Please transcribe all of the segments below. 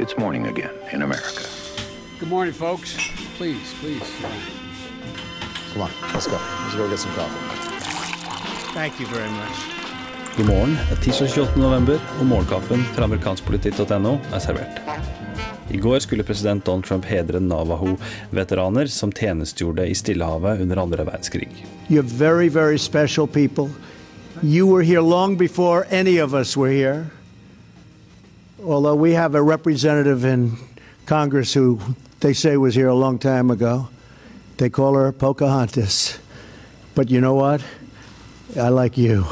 It's morning again in America. Good morning, folks. Please, please. Come on, let's go. Let's go get some coffee. Thank you very much. God morgen. Det er tirsdag 28. november, og morgenkaffen fra amerikanskpolitikk.no er servert. I går skulle president Donald Trump hedre Navaho-veteraner som tjenestegjorde i Stillehavet under andre verdenskrig. You're very, very special people. You were here long before any of us were here. Although we have a representative in Congress who they say was here a long time ago. They call her Pocahontas. But you know what? I like you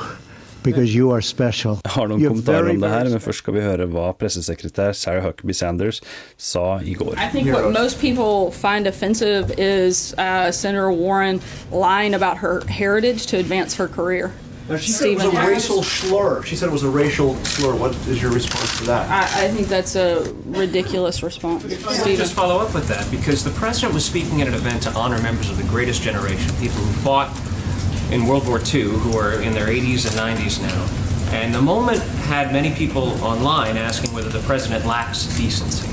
because you are special. Jeg har noen You're kommentarer om det her, men først skal vi høre hva pressesekretær Sarah Huckabee Sanders sa i går. I think what most people find offensive is uh, Senator Warren lying about her heritage to advance her career. Now, she said it was Stephen a Harris. racial slur. She said it was a racial slur. What is your response to that? I, I think that's a ridiculous response. Let me Stephen. just follow up with that because the president was speaking at an event to honor members of the greatest generation, people who fought in World War II, who are in their 80s and 90s now. And the moment had many people online asking whether the president lacks decency.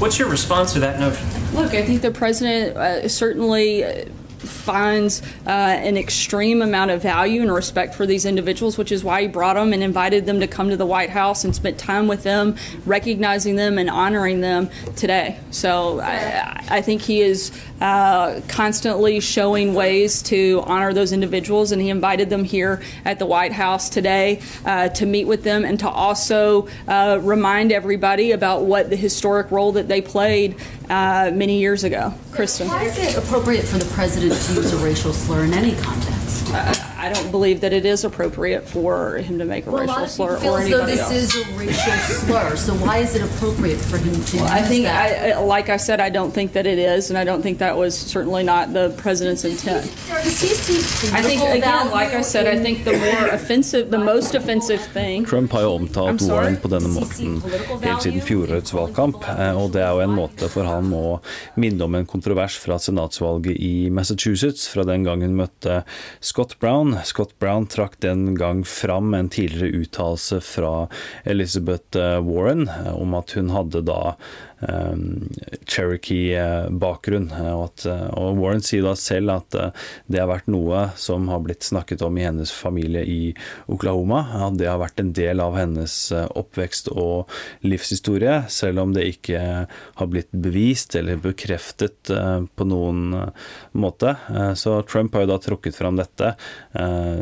What's your response to that notion? Look, I think the president uh, certainly uh, finds uh, an extreme amount of value and respect for these individuals, which is why he brought them and invited them to come to the White House and spent time with them, recognizing them and honoring them today. So I, I think he is uh, constantly showing ways to honor those individuals, and he invited them here at the White House today uh, to meet with them and to also uh, remind everybody about what the historic role that they played uh, many years ago. Kristen. Why is it appropriate for the president to use a racial slur in any context? I don't believe that it is appropriate for him to make a Well, a racial lot of slur or anybody this else. is a racial slur. So why is it appropriate for him to I use think, that? I, I- like I said, I don't think that it is, and I don't think that was certainly not the president's intent. Does he see I think, again, like I said, I think the more offensive, the most offensive thing Trump har jo omtalt? Warren på denne måten helt siden fjorårets valgkamp, eh, og det er jo en måte for han å minne om en kontrovers fra senatsvalget i Massachusetts, fra den gang hun møtte Scott Brown. Scott Brown trakk den gang fram en tidligere uttalelse fra Elizabeth eh, Warren eh, om at hun hadde da Cherokee-bakgrunn. eh, Og, eh, og Warren sier da selv at eh, det har vært noe som har blitt snakket om i hennes familie i Oklahoma. At det har vært en del av hennes oppvekst og livshistorie, selv om det ikke har blitt bevist eller bekreftet på noen måte. Så Trump har jo da tråkket fram dette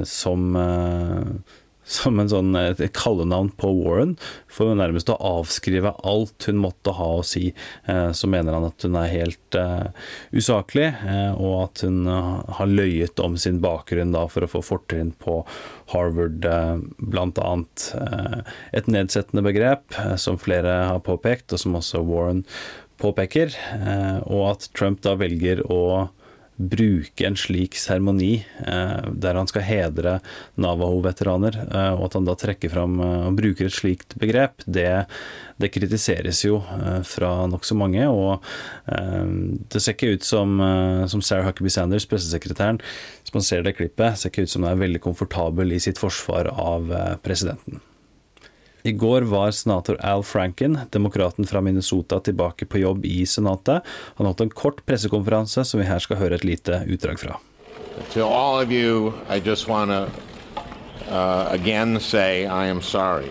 som som en sånn et kallenavn på Warren, for nærmest å avskrive alt hun måtte ha å si. Eh, Så mener han at hun er helt uh, usaklig, eh, og at hun eh, har løyet om sin bakgrunn da for å få fortrinn på Harvard, eh, annet. Eh, Et nedsettende begrep, eh, som flere har påpekt, og som også Warren påpeker, eh, og at Trump da velger å bruke en slik seremoni eh, der han skal hedre Navaho-veteraner, eh, og at han da trekker fram eh, og bruker et slikt begrep, det, det kritiseres jo fra nokså mange. Og det ser ikke ut som, som Sarah Huckabee Sanders, pressesekretæren, som man ser det klippet, ser ikke ut som hun er veldig komfortabel i sitt forsvar av presidenten. I går var senator Al Franken, demokraten fra Minnesota, tilbake på jobb i Senatet. Han holdt en kort pressekonferanse som vi her skal høre et lite utdrag fra. To all of you, I just want to uh, again say I am sorry.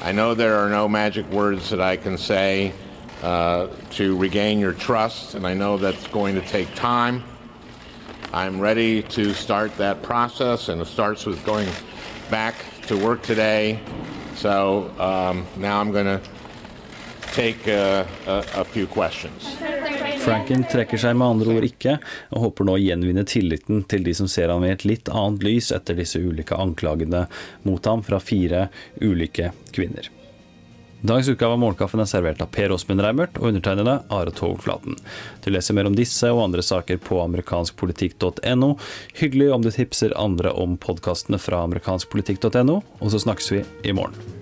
I know there are no magic words that I can say uh, to regain your trust, and I know that's going to take time. I'm ready to start that process, and it starts with going back to work today. So um, now I'm going to take a, a, a few questions. Franken trekker seg med andre ord ikke, og håper nå å gjenvinne tilliten til de som ser ham i et litt annet lys etter disse ulike anklagene mot ham fra fire ulike kvinner. Dagens utgave av Morgenkaffen er servert av Per Åsmund Reimert og undertegnede Are Tog Flaten. Du leser mer om disse og andre saker på amerikanskpolitikk.no. Hyggelig om du tipser andre om podkastene fra amerikanskpolitikk.no, og så snakkes vi i morgen.